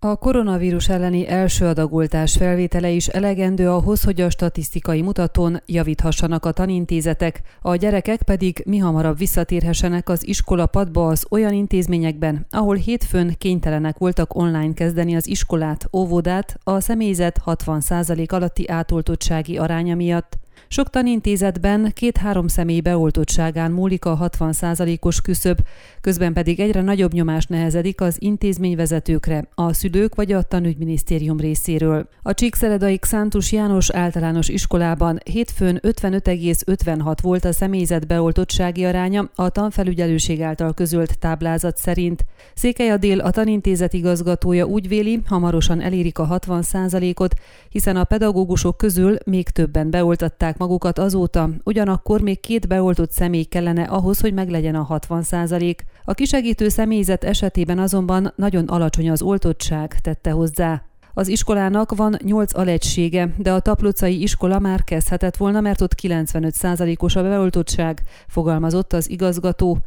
A koronavírus elleni első adagoltás felvétele is elegendő ahhoz, hogy a statisztikai mutatón javíthassanak a tanintézetek, a gyerekek pedig mi hamarabb visszatérhessenek az iskolapadba az olyan intézményekben, ahol hétfőn kénytelenek voltak online kezdeni az iskolát, óvodát a személyzet 60% alatti átoltottsági aránya miatt. Sok tanintézetben két-három személy beoltottságán múlik a 60%-os küszöb, közben pedig egyre nagyobb nyomás nehezedik az intézményvezetőkre, a szülők vagy a tanügyminisztérium részéről. A Csíkszeredai Szántus János általános iskolában hétfőn 55,56 volt a személyzet beoltottsági aránya a tanfelügyelőség által közölt táblázat szerint. Székely Adél a tanintézet igazgatója úgy véli, hamarosan elérik a 60%-ot, hiszen a pedagógusok közül még többen beoltatták magukat azóta, ugyanakkor még két beoltott személy kellene ahhoz, hogy meglegyen a 60 százalék. A kisegítő személyzet esetében azonban nagyon alacsony az oltottság, tette hozzá. Az iskolának van 8 alegysége, de a taplocai iskola már kezdhetett volna, mert ott 95%-os a beoltottság, fogalmazott az igazgató.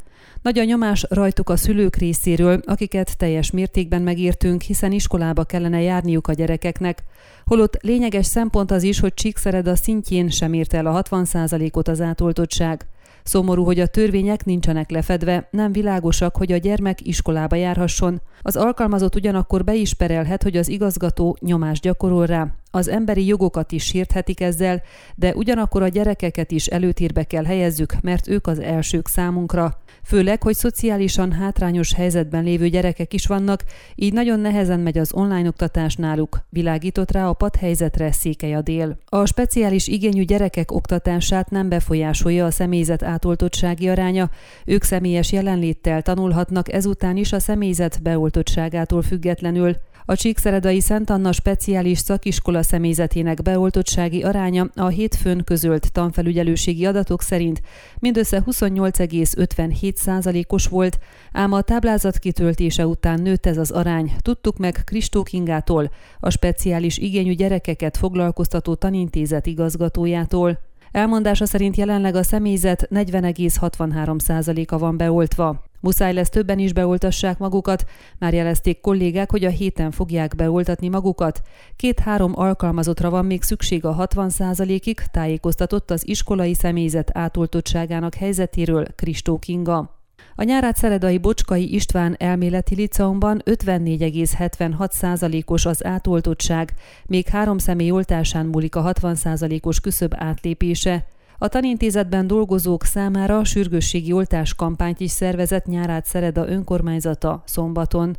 Nagy a nyomás rajtuk a szülők részéről, akiket teljes mértékben megírtünk, hiszen iskolába kellene járniuk a gyerekeknek. Holott lényeges szempont az is, hogy Csíkszered a szintjén sem ért el a 60%-ot az átoltottság. Szomorú, hogy a törvények nincsenek lefedve, nem világosak, hogy a gyermek iskolába járhasson. Az alkalmazott ugyanakkor be is perelhet, hogy az igazgató nyomást gyakorol rá. Az emberi jogokat is sérthetik ezzel, de ugyanakkor a gyerekeket is előtérbe kell helyezzük, mert ők az elsők számunkra. Főleg, hogy szociálisan hátrányos helyzetben lévő gyerekek is vannak, így nagyon nehezen megy az online oktatás náluk, világított rá a padhelyzetre Székely a dél. A speciális igényű gyerekek oktatását nem befolyásolja a személyzet átoltottsági aránya, ők személyes jelenléttel tanulhatnak ezután is a személyzet beoltottságától függetlenül. A Csíkszeredai Szent Anna speciális szakiskola személyzetének beoltottsági aránya a hétfőn közölt tanfelügyelőségi adatok szerint mindössze 28,57%-os volt, ám a táblázat kitöltése után nőtt ez az arány. Tudtuk meg Kristó Kingától, a speciális igényű gyerekeket foglalkoztató tanintézet igazgatójától. Elmondása szerint jelenleg a személyzet 40,63%-a van beoltva. Muszáj lesz többen is beoltassák magukat, már jelezték kollégák, hogy a héten fogják beoltatni magukat. Két-három alkalmazottra van még szükség a 60%-ig, tájékoztatott az iskolai személyzet átoltottságának helyzetéről Kristó Kinga. A nyárát Szeredai Bocskai István elméleti liceumban 54,76%-os az átoltottság, még három személy oltásán múlik a 60%-os küszöb átlépése. A tanintézetben dolgozók számára sürgősségi oltás kampányt is szervezett nyárát Szereda önkormányzata szombaton.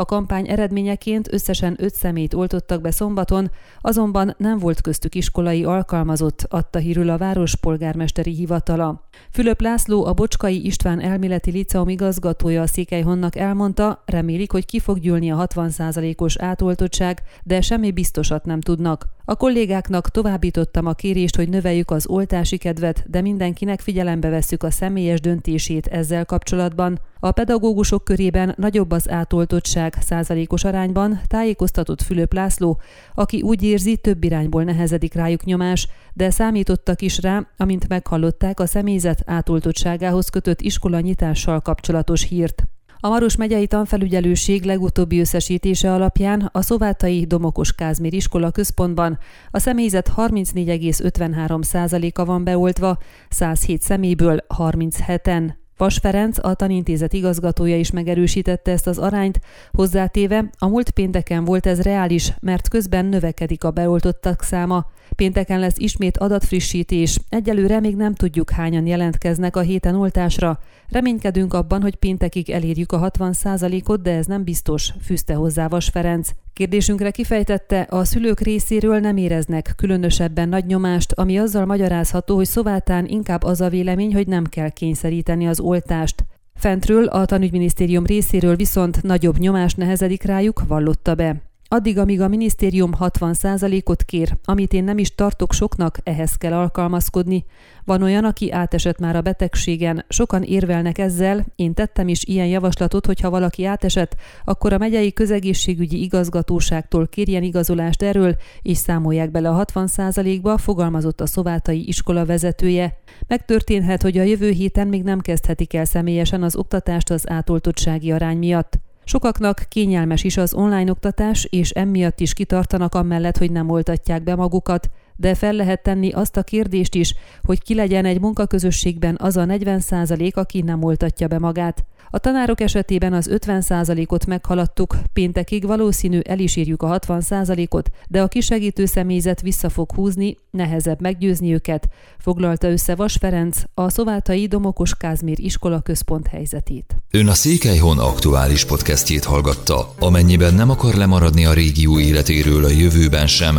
A kampány eredményeként összesen öt szemét oltottak be szombaton, azonban nem volt köztük iskolai alkalmazott, adta hírül a várospolgármesteri hivatala. Fülöp László, a Bocskai István elméleti liceum igazgatója a Székelyhonnak elmondta, remélik, hogy ki fog gyűlni a 60%-os átoltottság, de semmi biztosat nem tudnak. A kollégáknak továbbítottam a kérést, hogy növeljük az oltási kedvet, de mindenkinek figyelembe vesszük a személyes döntését ezzel kapcsolatban. A pedagógusok körében nagyobb az átoltottság százalékos arányban, tájékoztatott Fülöp László, aki úgy érzi, több irányból nehezedik rájuk nyomás, de számítottak is rá, amint meghallották a személyzet átoltottságához kötött iskola nyitással kapcsolatos hírt. A Maros megyei tanfelügyelőség legutóbbi összesítése alapján a Szovátai Domokos Kázmér iskola központban a személyzet 34,53%-a van beoltva, 107 személyből 37-en. Vas Ferenc, a tanintézet igazgatója is megerősítette ezt az arányt, hozzátéve, a múlt pénteken volt ez reális, mert közben növekedik a beoltottak száma. Pénteken lesz ismét adatfrissítés, egyelőre még nem tudjuk hányan jelentkeznek a héten oltásra. Reménykedünk abban, hogy péntekig elérjük a 60%-ot, de ez nem biztos, fűzte hozzá Vas Ferenc. Kérdésünkre kifejtette, a szülők részéről nem éreznek különösebben nagy nyomást, ami azzal magyarázható, hogy Szovátán inkább az a vélemény, hogy nem kell kényszeríteni az oltást. Fentről a tanügyminisztérium részéről viszont nagyobb nyomás nehezedik rájuk, vallotta be. Addig, amíg a minisztérium 60%-ot kér, amit én nem is tartok soknak, ehhez kell alkalmazkodni. Van olyan, aki átesett már a betegségen, sokan érvelnek ezzel, én tettem is ilyen javaslatot, hogy ha valaki átesett, akkor a megyei közegészségügyi igazgatóságtól kérjen igazolást erről, és számolják bele a 60%-ba, fogalmazott a szovátai iskola vezetője. Megtörténhet, hogy a jövő héten még nem kezdhetik el személyesen az oktatást az átoltottsági arány miatt. Sokaknak kényelmes is az online oktatás, és emiatt is kitartanak amellett, hogy nem oltatják be magukat, de fel lehet tenni azt a kérdést is, hogy ki legyen egy munkaközösségben az a 40% aki nem oltatja be magát. A tanárok esetében az 50%-ot meghaladtuk, péntekig valószínű el is írjuk a 60%-ot, de a kisegítő személyzet vissza fog húzni, nehezebb meggyőzni őket, foglalta össze Vas Ferenc, a Szovátai Domokos Kázmér iskola központ helyzetét. Ön a Székelyhon aktuális podcastjét hallgatta. Amennyiben nem akar lemaradni a régió életéről a jövőben sem,